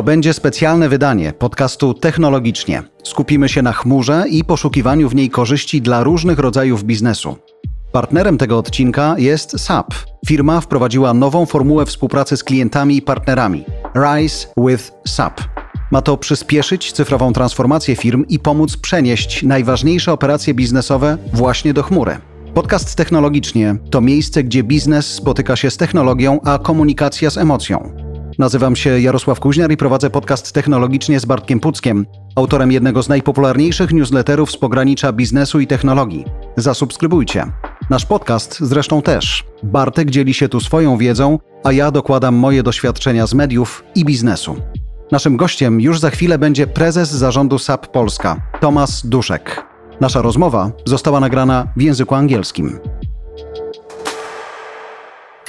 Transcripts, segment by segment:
To będzie specjalne wydanie podcastu Technologicznie. Skupimy się na chmurze i poszukiwaniu w niej korzyści dla różnych rodzajów biznesu. Partnerem tego odcinka jest SAP. Firma wprowadziła nową formułę współpracy z klientami i partnerami Rise with SAP. Ma to przyspieszyć cyfrową transformację firm i pomóc przenieść najważniejsze operacje biznesowe właśnie do chmury. Podcast Technologicznie to miejsce, gdzie biznes spotyka się z technologią, a komunikacja z emocją. Nazywam się Jarosław Kuźniar i prowadzę podcast Technologicznie z Bartkiem Puckiem, autorem jednego z najpopularniejszych newsletterów z pogranicza biznesu i technologii. Zasubskrybujcie. Nasz podcast zresztą też. Bartek dzieli się tu swoją wiedzą, a ja dokładam moje doświadczenia z mediów i biznesu. Naszym gościem już za chwilę będzie prezes zarządu SAP Polska, Tomasz Duszek. Nasza rozmowa została nagrana w języku angielskim.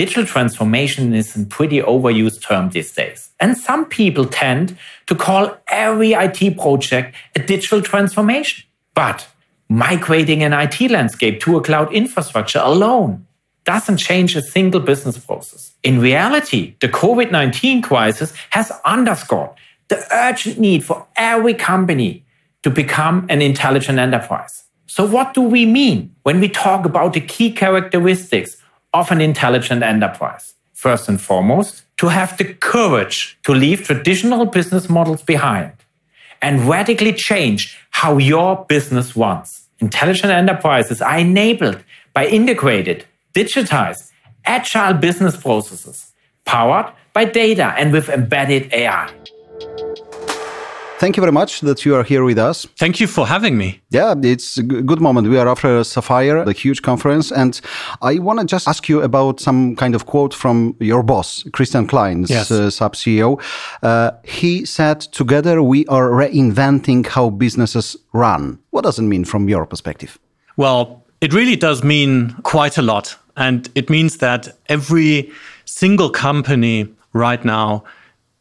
Digital transformation is a pretty overused term these days. And some people tend to call every IT project a digital transformation. But migrating an IT landscape to a cloud infrastructure alone doesn't change a single business process. In reality, the COVID 19 crisis has underscored the urgent need for every company to become an intelligent enterprise. So, what do we mean when we talk about the key characteristics of an intelligent enterprise? First and foremost, to have the courage to leave traditional business models behind and radically change how your business runs. Intelligent enterprises are enabled by integrated, digitized, agile business processes powered by data and with embedded AI. Thank you very much that you are here with us. Thank you for having me. Yeah, it's a good moment. We are after Sapphire, the huge conference, and I want to just ask you about some kind of quote from your boss, Christian Klein, yes. uh, SAP CEO. Uh, he said, "Together we are reinventing how businesses run." What does it mean from your perspective? Well, it really does mean quite a lot, and it means that every single company right now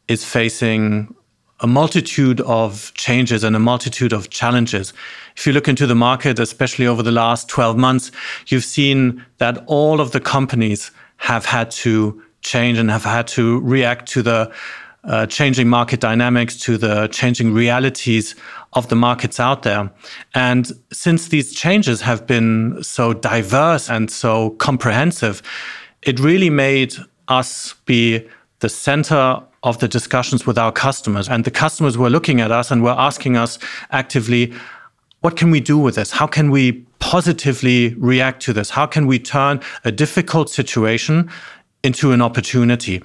is facing a multitude of changes and a multitude of challenges. If you look into the market, especially over the last 12 months, you've seen that all of the companies have had to change and have had to react to the uh, changing market dynamics, to the changing realities of the markets out there. And since these changes have been so diverse and so comprehensive, it really made us be the center of the discussions with our customers. And the customers were looking at us and were asking us actively, what can we do with this? How can we positively react to this? How can we turn a difficult situation into an opportunity.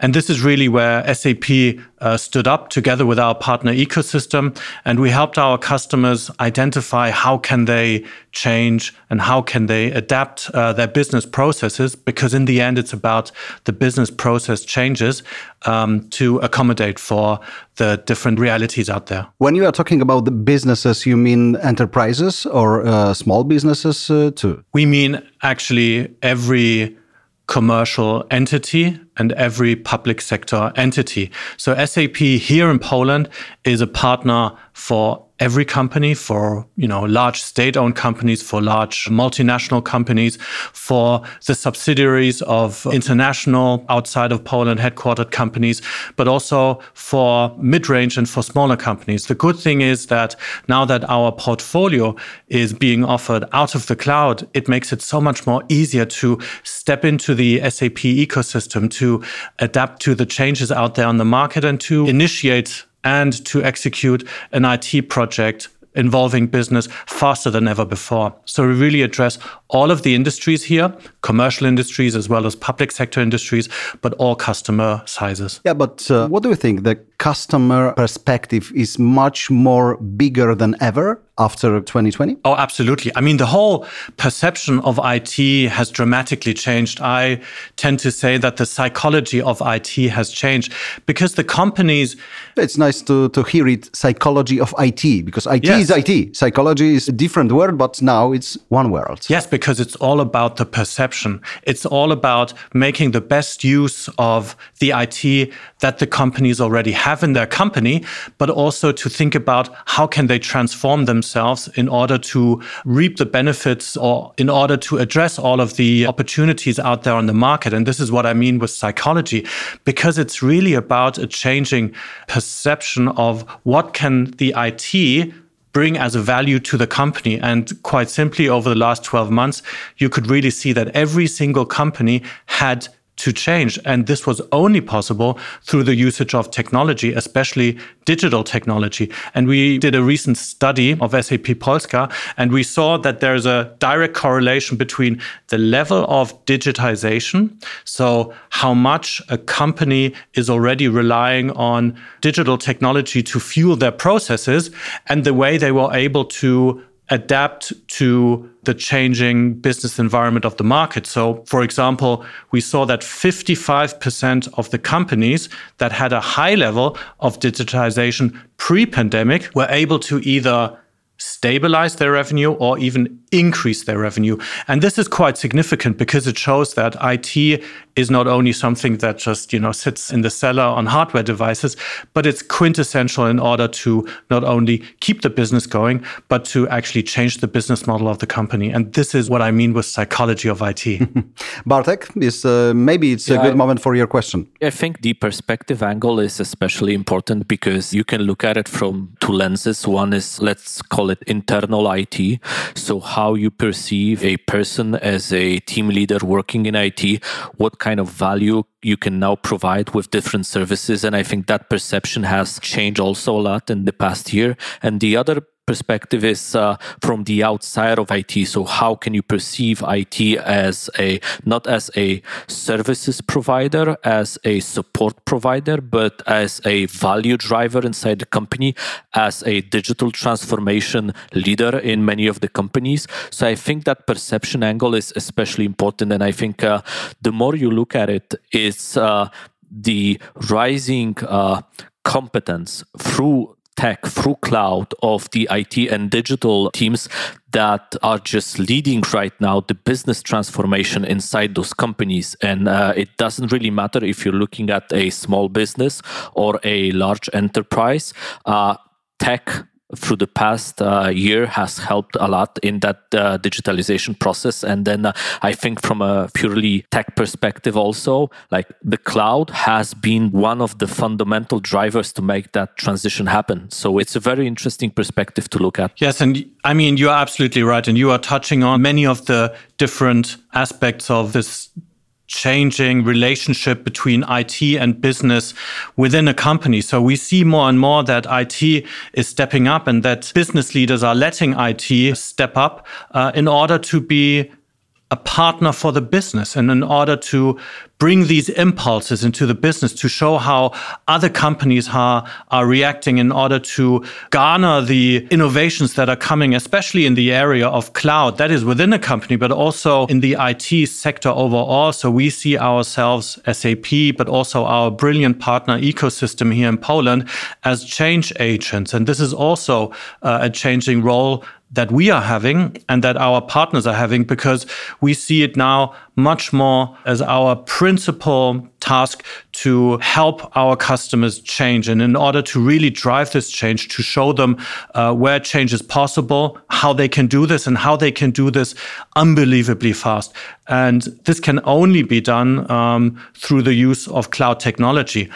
And this is really where SAP uh, stood up together with our partner ecosystem and we helped our customers identify how can they change and how can they adapt uh, their business processes because in the end it's about the business process changes um, to accommodate for the different realities out there. When you are talking about the businesses, you mean enterprises or uh, small businesses uh, too? We mean actually every commercial entity and every public sector entity. So SAP here in Poland is a partner for every company for you know large state-owned companies for large multinational companies for the subsidiaries of international outside of Poland headquartered companies but also for mid-range and for smaller companies. The good thing is that now that our portfolio is being offered out of the cloud it makes it so much more easier to step into the SAP ecosystem to adapt to the changes out there on the market and to initiate and to execute an IT project involving business faster than ever before. So we really address all of the industries here, commercial industries as well as public sector industries, but all customer sizes. Yeah, but uh, what do you think? The customer perspective is much more bigger than ever after 2020? Oh, absolutely. I mean, the whole perception of IT has dramatically changed. I tend to say that the psychology of IT has changed because the companies. It's nice to, to hear it psychology of IT because IT Yes. is IT. Psychology is a different word, but now it's one world. Yes, because it's all about the perception. It's all about making the best use of the IT that the companies already have in their company, but also to think about how can they transform themselves in order to reap the benefits or in order to address all of the opportunities out there on the market. And this is what I mean with psychology, because it's really about a changing perception of what can the IT bring as a value to the company. And quite simply, over the last 12 months, you could really see that every single company had to change. And this was only possible through the usage of technology, especially digital technology. And we did a recent study of SAP Polska, and we saw that there's a direct correlation between the level of digitization, so how much a company is already relying on digital technology to fuel their processes, and the way they were able to adapt to the changing business environment of the market. So, for example, we saw that 55% of the companies that had a high level of digitization pre pandemic were able to either stabilize their revenue or even increase their revenue. And this is quite significant because it shows that IT is not only something that just, you know, sits in the cellar on hardware devices, but it's quintessential in order to not only keep the business going, but to actually change the business model of the company. And this is what I mean with psychology of IT. Bartek, is uh, maybe it's yeah, a good I, moment for your question. I think the perspective angle is especially important because you can look at it from two lenses. One is let's call it internal IT. So how you perceive a person as a team leader working in IT, what kind of value you can now provide with different services. And I think that perception has changed also a lot in the past year. And the other perspective is uh, from the outside of IT. So how can you perceive IT as a not as a services provider, as a support provider, but as a value driver inside the company, as a digital transformation leader in many of the companies. So I think that perception angle is especially important, and I think uh, the more you look at it, it's uh, the rising uh, competence through tech through cloud of the IT and digital teams that are just leading right now the business transformation inside those companies. And uh, it doesn't really matter if you're looking at a small business or a large enterprise. Uh, tech through the past uh, year has helped a lot in that uh, digitalization process. And then uh, i think from a purely tech perspective also like the cloud has been one of the fundamental drivers to make that transition happen. So it's a very interesting perspective to look at. Yes and i mean you're absolutely right and you are touching on many of the different aspects of this changing relationship between IT and business within a company. So we see more and more that IT is stepping up and that business leaders are letting IT step up uh, in order to be a partner for the business and in order to bring these impulses into the business to show how other companies are, are reacting in order to garner the innovations that are coming, especially in the area of cloud that is within a company, but also in the IT sector overall. So we see ourselves, SAP, but also our brilliant partner ecosystem here in Poland as change agents. And this is also uh, a changing role that we are having and that our partners are having because we see it now much more as our principal task to help our customers change. And in order to really drive this change, to show them uh, where change is possible, how they can do this, and how they can do this unbelievably fast. And this can only be done um, through the use of cloud technology.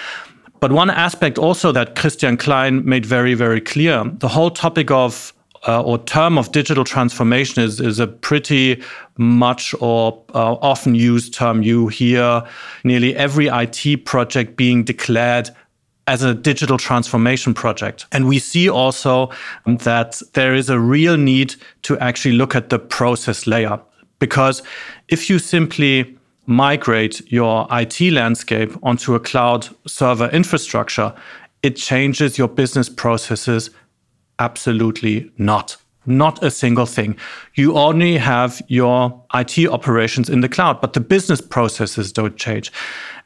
But one aspect also that Christian Klein made very, very clear the whole topic of uh, or term of digital transformation is, is a pretty much or uh, often used term. You hear nearly every IT project being declared as a digital transformation project. And we see also that there is a real need to actually look at the process layer. Because if you simply migrate your IT landscape onto a cloud server infrastructure, it changes your business processes Absolutely not. Not a single thing. You only have your IT operations in the cloud, but the business processes don't change.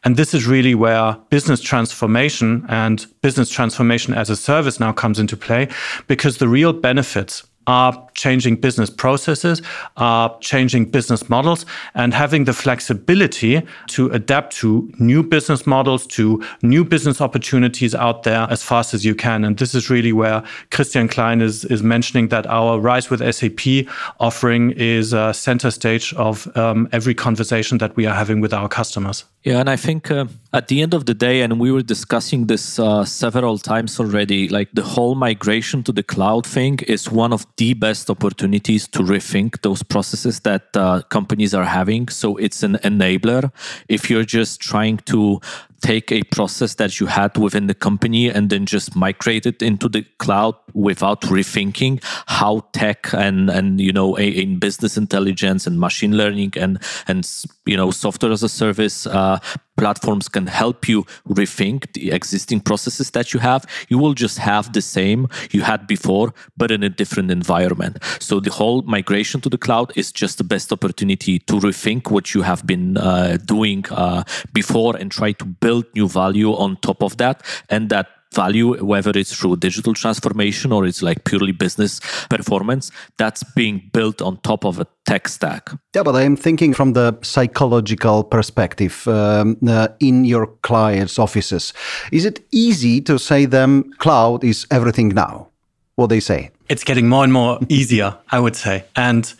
And this is really where business transformation and business transformation as a service now comes into play because the real benefits are changing business processes, are changing business models, and having the flexibility to adapt to new business models, to new business opportunities out there as fast as you can. And this is really where Christian Klein is, is mentioning that our Rise with SAP offering is a center stage of um, every conversation that we are having with our customers. Yeah, and I think uh, at the end of the day, and we were discussing this uh, several times already, like the whole migration to the cloud thing is one of the best opportunities to rethink those processes that uh, companies are having. So it's an enabler. If you're just trying to take a process that you had within the company and then just migrate it into the cloud without rethinking how tech and and you know in business intelligence and machine learning and and you know software as a service uh, platforms can help you rethink the existing processes that you have. You will just have the same you had before but in a different environment. So the whole migration to the cloud is just the best opportunity to rethink what you have been uh, doing uh, before and try to build new value on top of that and that value, whether it's through digital transformation or it's like purely business performance, that's being built on top of a tech stack. Yeah, but I'm thinking from the psychological perspective um, uh, in your clients' offices. Is it easy to say them cloud is everything now? What they say? It's getting more and more easier, I would say. And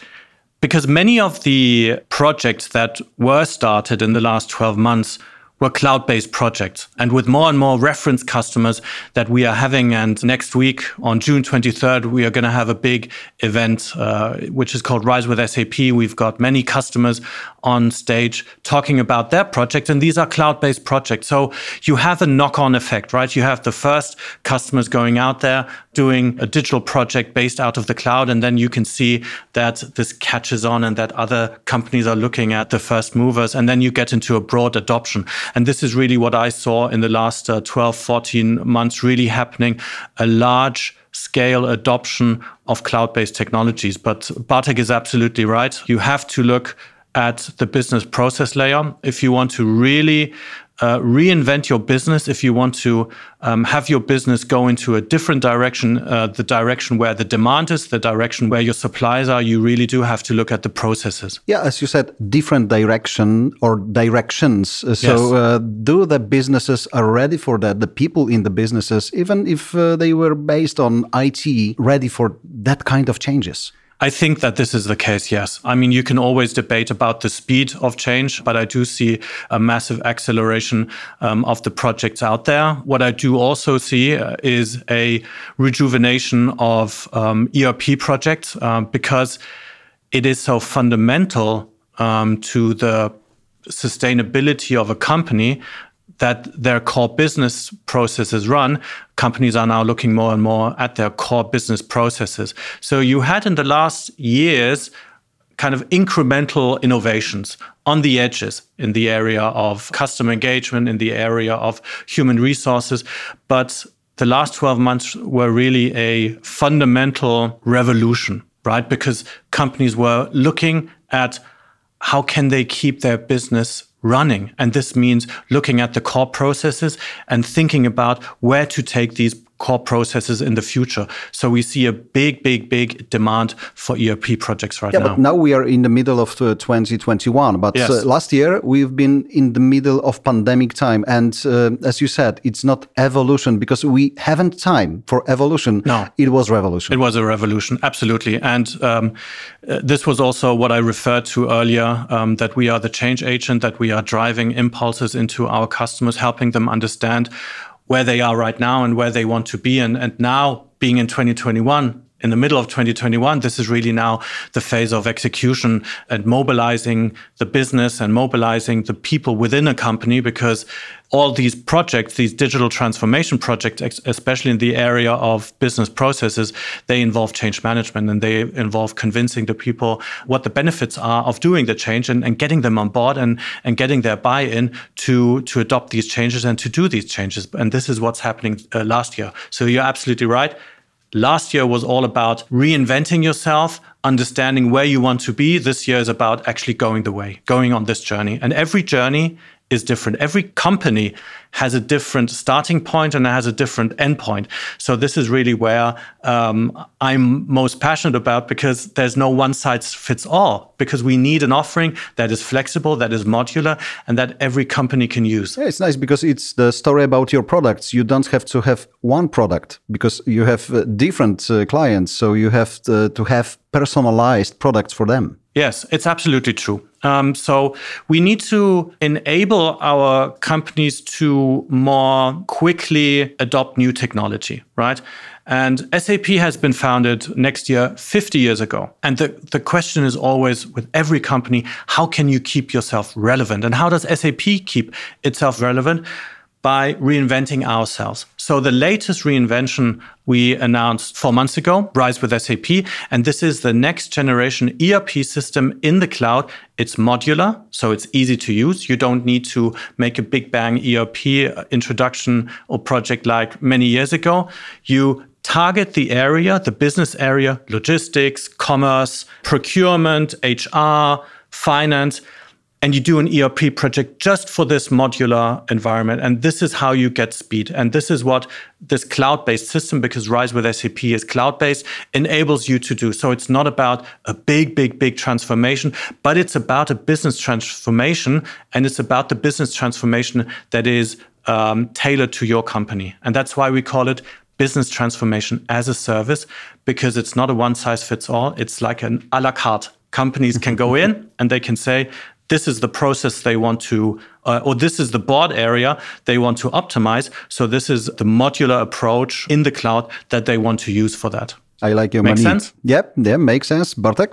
because many of the projects that were started in the last 12 months were cloud-based projects. And with more and more reference customers that we are having, and next week on June 23rd, we are going to have a big event, uh, which is called Rise with SAP. We've got many customers on stage talking about their project, and these are cloud-based projects. So you have a knock-on effect, right? You have the first customers going out there doing a digital project based out of the cloud, and then you can see that this catches on and that other companies are looking at the first movers, and then you get into a broad adoption. And this is really what I saw in the last uh, 12, 14 months really happening a large scale adoption of cloud based technologies. But Bartek is absolutely right. You have to look at the business process layer if you want to really uh, reinvent your business if you want to um, have your business go into a different direction, uh, the direction where the demand is, the direction where your supplies are, you really do have to look at the processes. Yeah, as you said, different direction or directions. So, yes. uh, do the businesses are ready for that? The people in the businesses, even if uh, they were based on IT, ready for that kind of changes? I think that this is the case, yes. I mean, you can always debate about the speed of change, but I do see a massive acceleration um, of the projects out there. What I do also see uh, is a rejuvenation of um, ERP projects uh, because it is so fundamental um, to the sustainability of a company that their core business processes run, companies are now looking more and more at their core business processes. So you had in the last years kind of incremental innovations on the edges in the area of customer engagement, in the area of human resources. But the last 12 months were really a fundamental revolution, right? Because companies were looking at how can they keep their business running. And this means looking at the core processes and thinking about where to take these core processes in the future. So we see a big, big, big demand for ERP projects right yeah, now. Yeah, but now we are in the middle of 2021. But yes. uh, last year we've been in the middle of pandemic time, and uh, as you said, it's not evolution because we haven't time for evolution. No, it was revolution. It was a revolution, absolutely. And um, uh, this was also what I referred to earlier: um, that we are the change agent, that we are driving impulses into our customers, helping them understand where they are right now and where they want to be. And, and now being in 2021, in the middle of 2021, this is really now the phase of execution and mobilizing the business and mobilizing the people within a company because all these projects, these digital transformation projects, especially in the area of business processes, they involve change management and they involve convincing the people what the benefits are of doing the change and, and getting them on board and, and getting their buy-in to, to adopt these changes and to do these changes. And this is what's happening uh, last year. So you're absolutely right Last year was all about reinventing yourself, understanding where you want to be. This year is about actually going the way, going on this journey. And every journey is different. Every company has a different starting point and has a different endpoint. So this is really where um, I'm most passionate about because there's no one size fits all. Because we need an offering that is flexible, that is modular, and that every company can use. Yeah, it's nice because it's the story about your products. You don't have to have one product because you have uh, different uh, clients, so you have to, to have personalized products for them. Yes, it's absolutely true. Um, so we need to enable our companies to more quickly adopt new technology, right? And SAP has been founded next year 50 years ago. And the, the question is always with every company, how can you keep yourself relevant? And how does SAP keep itself relevant? By reinventing ourselves. So the latest reinvention we announced four months ago, Rise with SAP, and this is the next generation ERP system in the cloud. It's modular, so it's easy to use. You don't need to make a big bang ERP uh, introduction or project like many years ago. You target the area, the business area, logistics, commerce, procurement, HR, finance and you do an ERP project just for this modular environment. And this is how you get speed. And this is what this cloud based system, because Rise with SAP is cloud based, enables you to do. So it's not about a big, big, big transformation, but it's about a business transformation. And it's about the business transformation that is um, tailored to your company. And that's why we call it business transformation as a service, because it's not a one size fits all. It's like an a la carte companies can go in and they can say, this is the process they want to, uh, or this is the board area they want to optimize. So this is the modular approach in the cloud that they want to use for that. I like your Makes money. sense? Yep, yeah, makes sense. Bartek?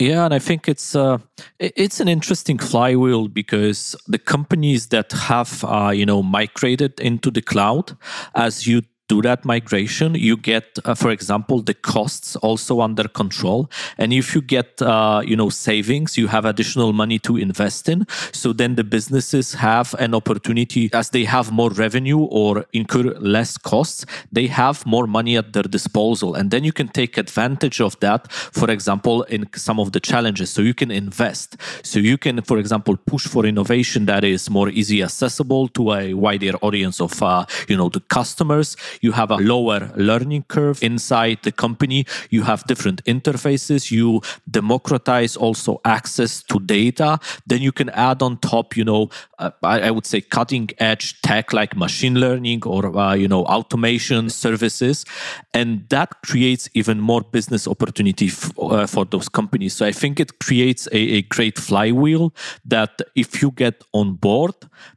Yeah, and I think it's uh, it's an interesting flywheel because the companies that have uh, you know migrated into the cloud, as you do that migration, you get, uh, for example, the costs also under control. And if you get, uh, you know, savings, you have additional money to invest in. So then the businesses have an opportunity as they have more revenue or incur less costs, they have more money at their disposal. And then you can take advantage of that, for example, in some of the challenges. So you can invest. So you can, for example, push for innovation that is more easy accessible to a wider audience of, uh, you know, the customers you have a lower learning curve inside the company. You have different interfaces. You democratize also access to data. Then you can add on top you know uh, I, I, would say cutting edge tech like machine learning or uh, you know automation services. And that creates even more business opportunity f- uh, for those companies. So i think it creates a, a great flywheel that if you get on board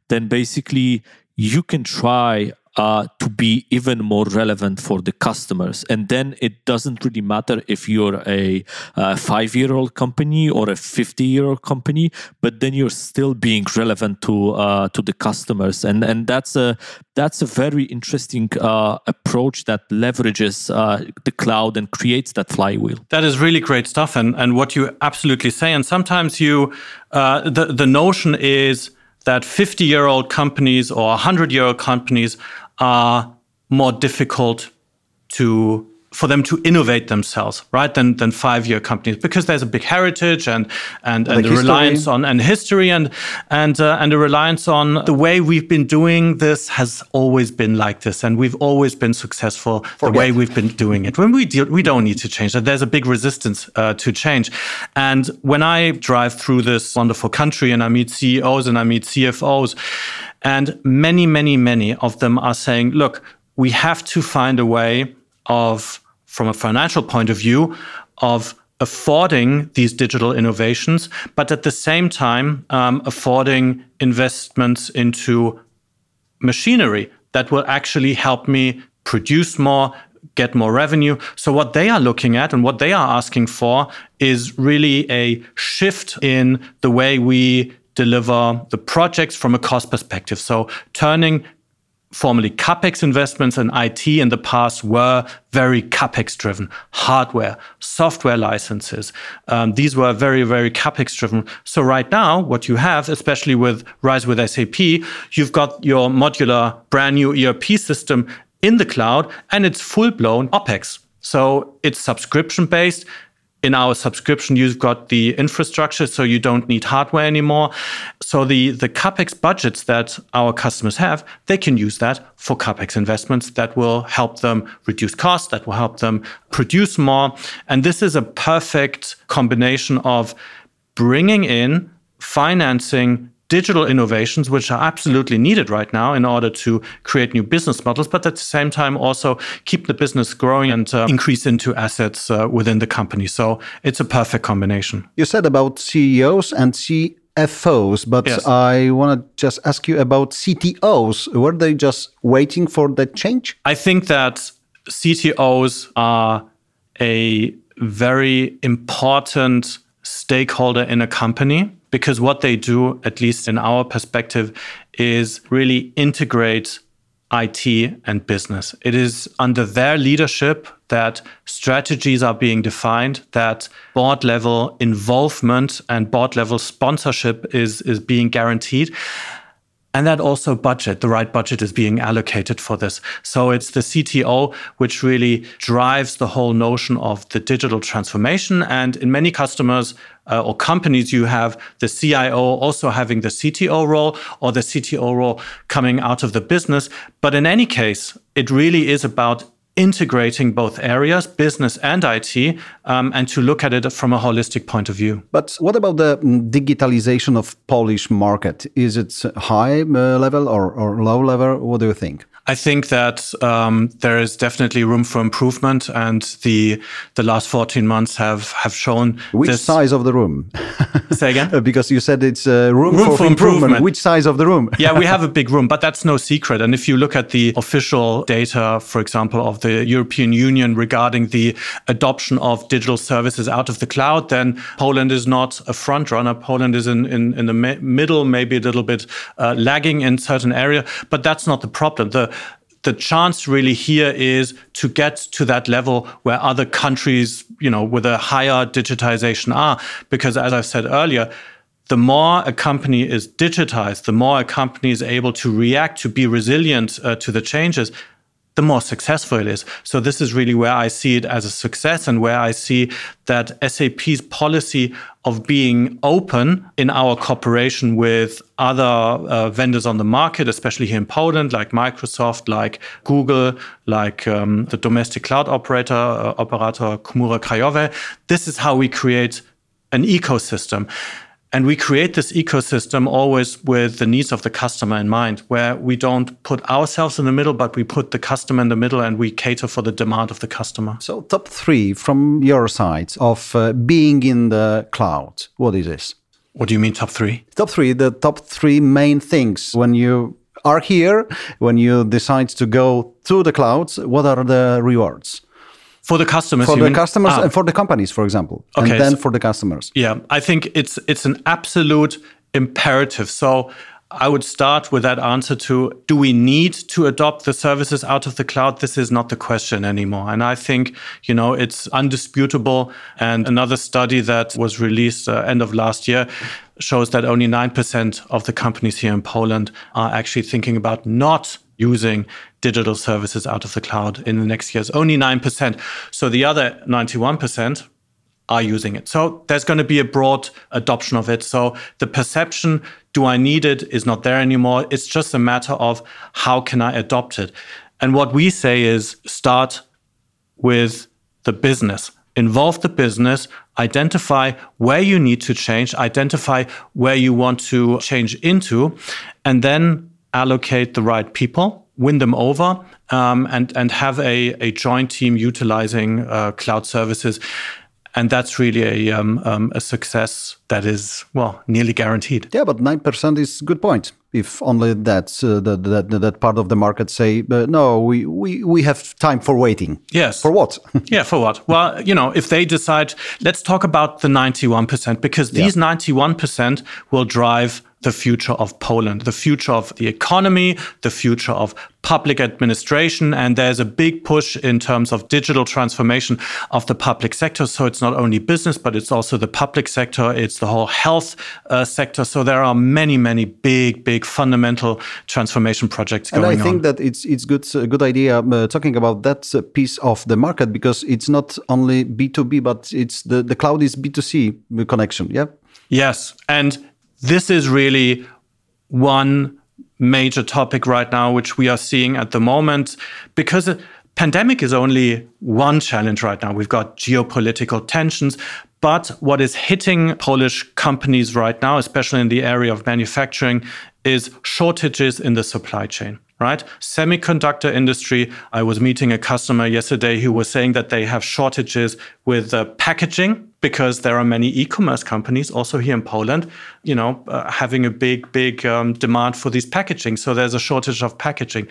then basically you can try uh, to be even more relevant for the customers. And then it doesn't really matter if you're a, a five year old company or a 50 year old company, but then you're still being relevant to uh, to the customers. And and that's a that's a very interesting uh, approach that leverages uh, the cloud and creates that flywheel. That is really great stuff, and and what you absolutely say. And sometimes you uh, the the notion is that 50 year old companies or 100 year old companies are more difficult to for them to innovate themselves, right, than than five year companies because there's a big heritage and and, and the reliance on and history and and uh, and a reliance on the way we've been doing this has always been like this and we've always been successful Forget. the way we've been doing it. When we deal, we don't need to change that. There's a big resistance uh, to change, and when I drive through this wonderful country and I meet CEOs and I meet CFOs and many, many, many of them are saying, look, we have to find a way of, from a financial point of view, of affording these digital innovations, but at the same time, um, affording investments into machinery that will actually help me produce more, get more revenue. So, what they are looking at and what they are asking for is really a shift in the way we deliver the projects from a cost perspective. So turning formerly capex investments in IT in the past were very capex driven. Hardware software licenses um, these were very very capex driven. So right now what you have especially with rise with sap you've got your modular brand new erp system in the cloud and it's full blown opex. So it's subscription based in our subscription, you've got the infrastructure, so you don't need hardware anymore. So the, the CapEx budgets that our customers have, they can use that for CapEx investments that will help them reduce costs, that will help them produce more. And this is a perfect combination of bringing in financing digital innovations, which are absolutely needed right now in order to create new business models, but at the same time also keep the business growing and uh, increase into assets uh, within the company. So it's a perfect combination. You said about CEOs and CFOs, but Yes. I want to just ask you about CTOs. Were they just waiting for the change? I think that CTOs are a very important stakeholder in a company because what they do, at least in our perspective, is really integrate IT and business. It is under their leadership that strategies are being defined, that board level involvement and board level sponsorship is, is being guaranteed. And that also budget, the right budget is being allocated for this. So it's the CTO which really drives the whole notion of the digital transformation. And in many customers uh, or companies, you have the CIO also having the CTO role or the CTO role coming out of the business. But in any case, it really is about integrating both areas, business and IT, um, and to look at it from a holistic point of view. But what about the mm, digitalization of Polish market? Is it high uh, level or, or low level? What do you think? I think that um, there is definitely room for improvement, and the the last 14 months have have shown Which this. size of the room? Say again. Uh, because you said it's uh, room, Room for, for improvement. Which size of the room? yeah, we have a big room, but that's no secret. And if you look at the official data, for example, of the European Union regarding the adoption of digital services out of the cloud, then Poland is not a front runner. Poland is in, in, in the mi- middle, maybe a little bit uh, lagging in certain area, but that's not the problem. The the chance really here is to get to that level where other countries, you know, with a higher digitization are. Because as I said earlier, the more a company is digitized, the more a company is able to react, to be resilient uh, to the changes, the more successful it is. So this is really where I see it as a success and where I see that SAP's policy of being open in our cooperation with other uh, vendors on the market, especially here in Poland, like Microsoft, like Google, like um, the domestic cloud operator, uh, operator Chmura Krajowa. This is how we create an ecosystem. And we create this ecosystem always with the needs of the customer in mind, where we don't put ourselves in the middle, but we put the customer in the middle and we cater for the demand of the customer. So, top three from your side of uh, being in the cloud. What is this? What do you mean, top three? Top three, the top three main things when you are here, when you decide to go to the clouds, what are the rewards? For the customers, For the customers Ah. and for the companies, for example. Okay, And then so- for the customers. Yeah, I think it's it's an absolute imperative. So I would start with that answer to do we need to adopt the services out of the cloud? This is not the question anymore. And I think, you know, it's undisputable. And another study that was released uh, end of last year shows that only 9% of the companies here in Poland are actually thinking about not using digital services out of the cloud in the next years. Only 9%. So the other 91% are using it. So there's going to be a broad adoption of it. So the perception, do I need it, is not there anymore. It's just a matter of how can I adopt it. And what we say is start with the business. Involve the business, identify where you need to change, identify where you want to change into, and then allocate the right people, win them over, um, and, and have a, a joint team utilizing uh, cloud services. And that's really a, um, um, a success that is, well, nearly guaranteed. Yeah, but 9% is a good point. If only that's, uh, that, that, that part of the market say, uh, no, we, we, we have time for waiting. Yes. For what? Yeah, for what? Well, you know, if they decide, let's talk about the 91%, because these 91% will drive the future of Poland, the future of the economy, the future of public administration. And there's a big push in terms of digital transformation of the public sector. So it's not only business, but it's also the public sector, it's the whole health uh, sector. So there are many, many big, big fundamental transformation projects going on. And I think on. that it's it's good a good idea uh, talking about that uh, piece of the market because it's not only B2B, but it's the, the cloud is B2C connection. Yeah. Yes. And this is really one major topic right now, which we are seeing at the moment, because pandemic is only one challenge right now. We've got geopolitical tensions, but what is hitting Polish companies right now, especially in the area of manufacturing, is shortages in the supply chain right? Semiconductor industry. I was meeting a customer yesterday who was saying that they have shortages with packaging because there are many e-commerce companies also here in Poland, you know, uh, having a big, big um, demand for these packaging. So there's a shortage of packaging.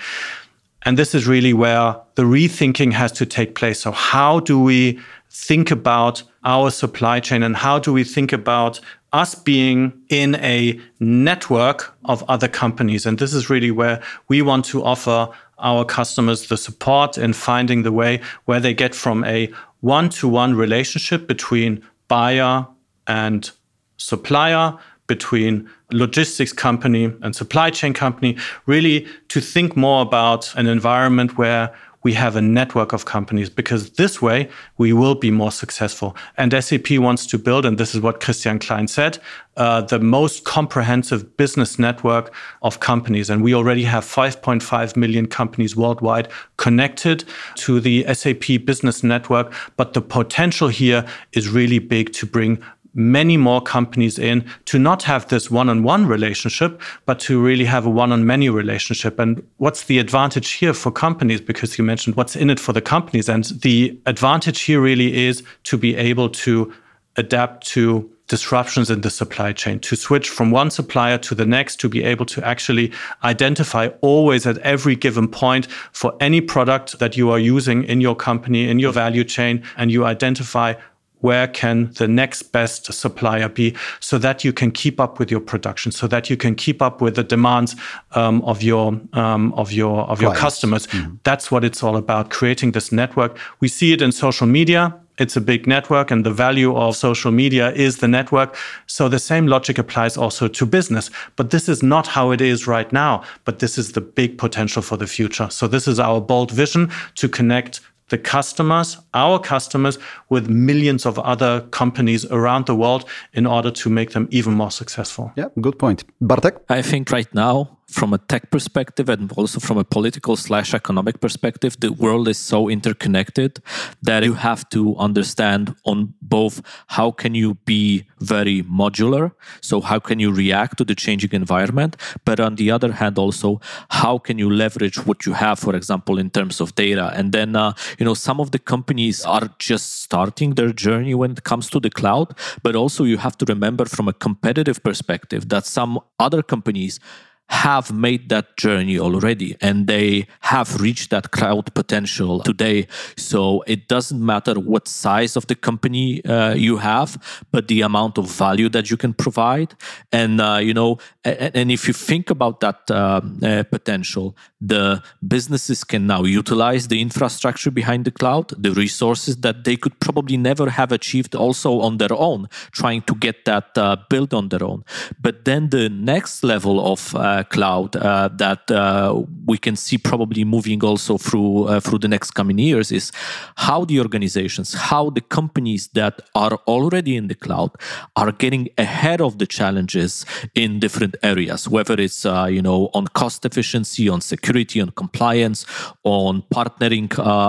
And this is really where the rethinking has to take place. So how do we think about our supply chain and how do we think about us being in a network of other companies. And this is really where we want to offer our customers the support in finding the way where they get from a one to one relationship between buyer and supplier, between logistics company and supply chain company, really to think more about an environment where we have a network of companies because this way we will be more successful. And SAP wants to build, and this is what Christian Klein said, uh, the most comprehensive business network of companies. And we already have 5.5 million companies worldwide connected to the SAP business network. But the potential here is really big to bring many more companies in to not have this one on one relationship, but to really have a one on many relationship. And what's the advantage here for companies? Because you mentioned what's in it for the companies. And the advantage here really is to be able to adapt to disruptions in the supply chain, to switch from one supplier to the next, to be able to actually identify always at every given point for any product that you are using in your company, in your value chain, and you identify where can the next best supplier be so that you can keep up with your production so that you can keep up with the demands um, of your um, of your of your customers. Mm-hmm. that's what it's all about creating this network. We see it in social media. It's a big network and the value of social media is the network. So the same logic applies also to business. But this is not how it is right now but this is the big potential for the future. So this is our bold vision to connect the customers, our customers, with millions of other companies around the world in order to make them even more successful. Yeah, good point. Bartek? I think right now from a tech perspective and also from a political slash economic perspective, the world is so interconnected that you have to understand on both how can you be very modular, so how can you react to the changing environment, but on the other hand also how can you leverage what you have, for example, in terms of data. And then uh, you know some of the companies are just starting their journey when it comes to the cloud, but also you have to remember from a competitive perspective that some other companies have made that journey already and they have reached that cloud potential today. So it doesn't matter what size of the company uh, you have, but the amount of value that you can provide. And, uh, you know, and, and, if you think about that uh, uh, potential, the businesses can now utilize the infrastructure behind the cloud, the resources that they could probably never have achieved also on their own, trying to get that uh, built on their own. But then the next level of uh, cloud uh, that uh, we can see probably moving also through through the next coming years is how the organizations, how the companies that are already in the cloud are getting ahead of the challenges in different areas, whether it's you know on cost efficiency, on security, on compliance, on partnering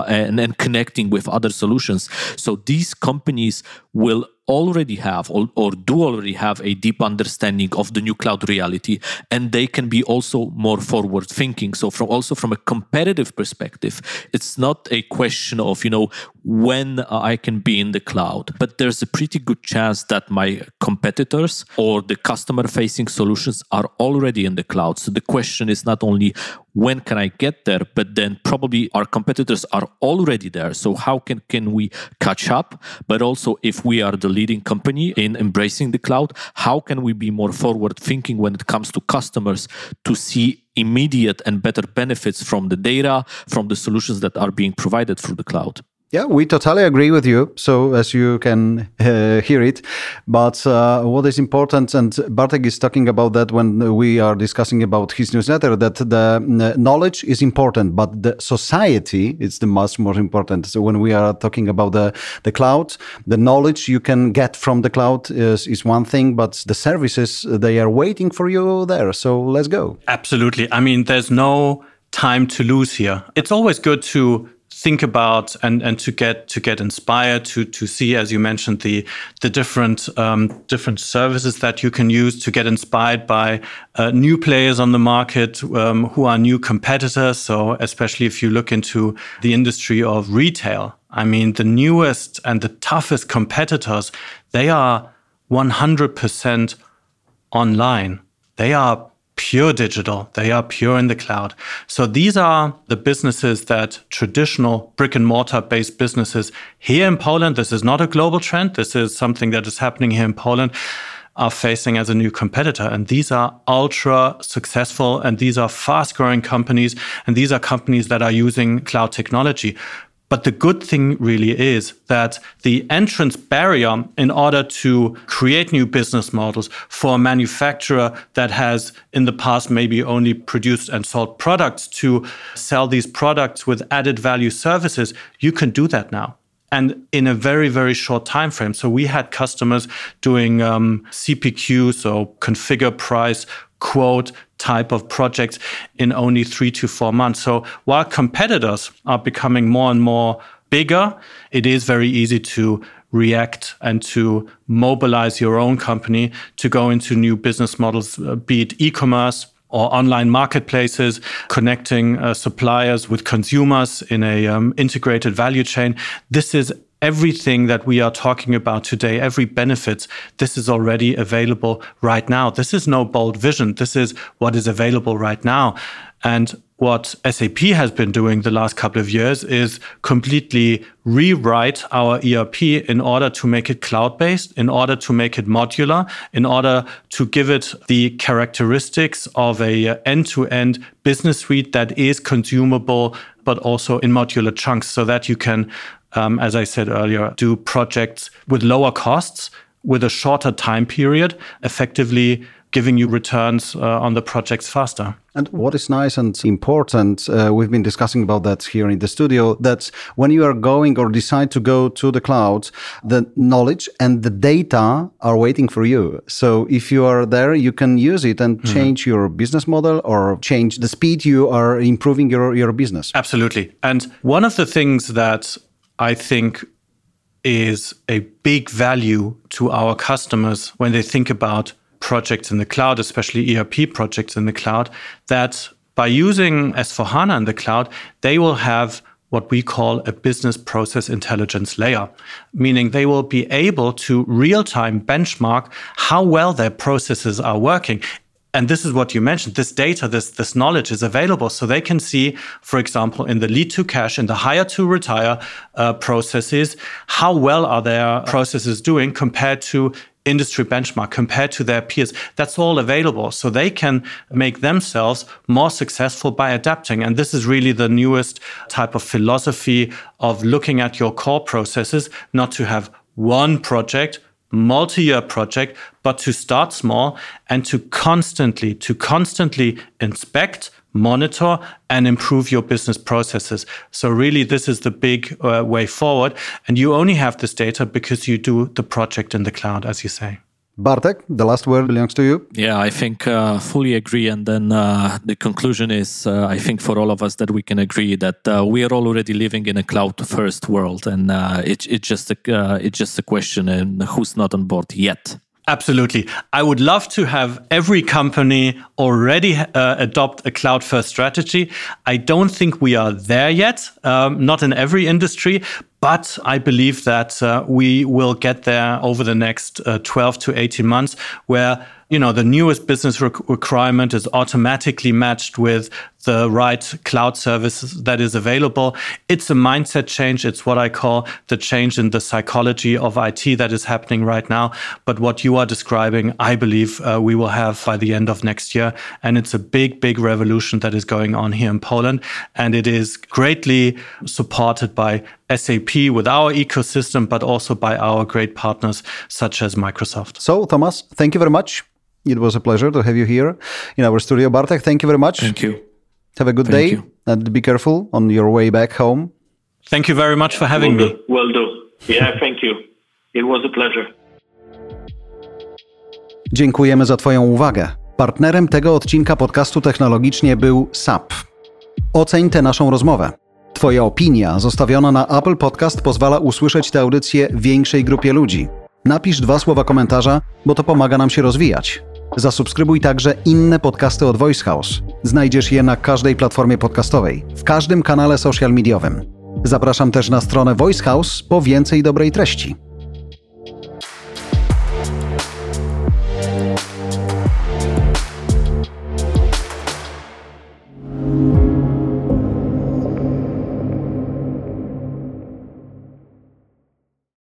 and, and connecting with other solutions. So these companies will already have or, or, do already have a deep understanding of the new cloud reality and they can be also more forward thinking so from also from a competitive perspective it's not a question of you know when i can be in the cloud but there's a pretty good chance that my competitors or the customer facing solutions are already in the cloud so the question is not only when can I get there? But then probably our competitors are already there. So how can, can we catch up? But also if we are the leading company in embracing the cloud. How can we be more forward thinking when it comes to customers to see immediate and better benefits from the data, from the solutions that are being provided through the cloud? Yeah, we totally agree with you. So, as you can uh, hear it, but uh, what is important, and Bartek is talking about that when we are discussing about his newsletter, that the knowledge is important, but the society is the much more important. So, when we are talking about the the cloud, the knowledge you can get from the cloud is, is one thing, but the services they are waiting for you there. So, let's go. Absolutely. I mean, there's no time to lose here. It's always good to think about and and to get to get inspired to to see as you mentioned the the different um, different services that you can use to get inspired by uh, new players on the market um, who are new competitors. So especially if you look into the industry of retail i mean the newest and the toughest competitors they are 100% online. They are pure digital. They are pure in the cloud. So these are the businesses that traditional brick and mortar based businesses here in Poland, this is not a global trend. This is something that is happening here in Poland are facing as a new competitor. And these are ultra successful and these are fast growing companies. And these are companies that are using cloud technology. But the good thing really is that the entrance barrier in order to create new business models for a manufacturer that has in the past maybe only produced and sold products to sell these products with added value services, you can do that now and in a very very short time frame so we had customers doing um, cpq so configure price quote type of projects in only three to four months. So while competitors are becoming more and more bigger, it is very easy to react and to mobilize your own company to go into new business models, uh, be it e-commerce or online marketplaces, connecting uh, suppliers with consumers in a um, integrated value chain. This is everything that we are talking about today, every benefits, this is already available right now. This is no bold vision. This is what is available right now. And what SAP has been doing the last couple of years is completely rewrite our ERP in order to make it cloud based, in order to make it modular, in order to give it the characteristics of a end to end business suite that is consumable, but also in modular chunks so that you can um, as I said earlier, do projects with lower costs with a shorter time period, effectively giving you returns uh, on the projects faster. And what is nice and important, uh, we've been discussing about that here in the studio, that when you are going or decide to go to the cloud, the knowledge and the data are waiting for you. So if you are there, you can use it and mm-hmm. change your business model or change the speed you are improving your, your business. Absolutely. And one of the things that I think is a big value to our customers when they think about projects in the cloud, especially ERP projects in the cloud, that by using S4HANA in the cloud, they will have what we call a business process intelligence layer, meaning they will be able to real time benchmark how well their processes are working and this is what you mentioned this data this this knowledge is available. So they can see for example in the lead to cash in the hire to retire uh, processes how well are their processes doing compared to industry benchmark compared to their peers. That's all available. So they can make themselves more successful by adapting. And this is really the newest type of philosophy of looking at your core processes not to have one project multi-year project, but to start small and to constantly, to constantly inspect, monitor, and improve your business processes. So really, this is the big uh, way forward. And you only have this data because you do the project in the cloud, as you say. Bartek, the last word belongs to you. Yeah, I think uh, fully agree. And then uh, the conclusion is, uh, I think for all of us that we can agree that uh, we are already living in a cloud-first world, and uh, it, it's just a uh, it's just a question and who's not on board yet. Absolutely. I would love to have every company already uh, adopt a cloud first strategy. I don't think we are there yet, um, not in every industry, But I believe that uh, we will get there over the next uh, 12 to 18 months, where you know the newest business requirement is automatically matched with the right cloud service that is available. It's a mindset change. It's what I call the change in the psychology of IT that is happening right now. But what you are describing, I believe uh, we will have by the end of next year. And it's a big, big revolution that is going on here in Poland. And it is greatly supported by SAP with our ecosystem, but also by our great partners such as Microsoft. So, Thomas, thank you very much. It was a pleasure to have you here in our studio. Bartek, thank you very much. Thank you. Have a good Thank day you. and be careful on your way back home. Thank you very much for having will me. Do. Will do. Yeah, thank you. It was a pleasure. Dziękujemy za Twoją uwagę. Partnerem tego odcinka podcastu technologicznie był SAP. Oceń tę naszą rozmowę. Twoja opinia zostawiona na Apple Podcast pozwala usłyszeć tę audycję większej grupie ludzi. Napisz dwa słowa komentarza, bo to pomaga nam się rozwijać. Zasubskrybuj także inne podcasty od Voice House. Znajdziesz je na każdej platformie podcastowej, w każdym kanale social mediowym. Zapraszam też na stronę Voice House po więcej dobrej treści.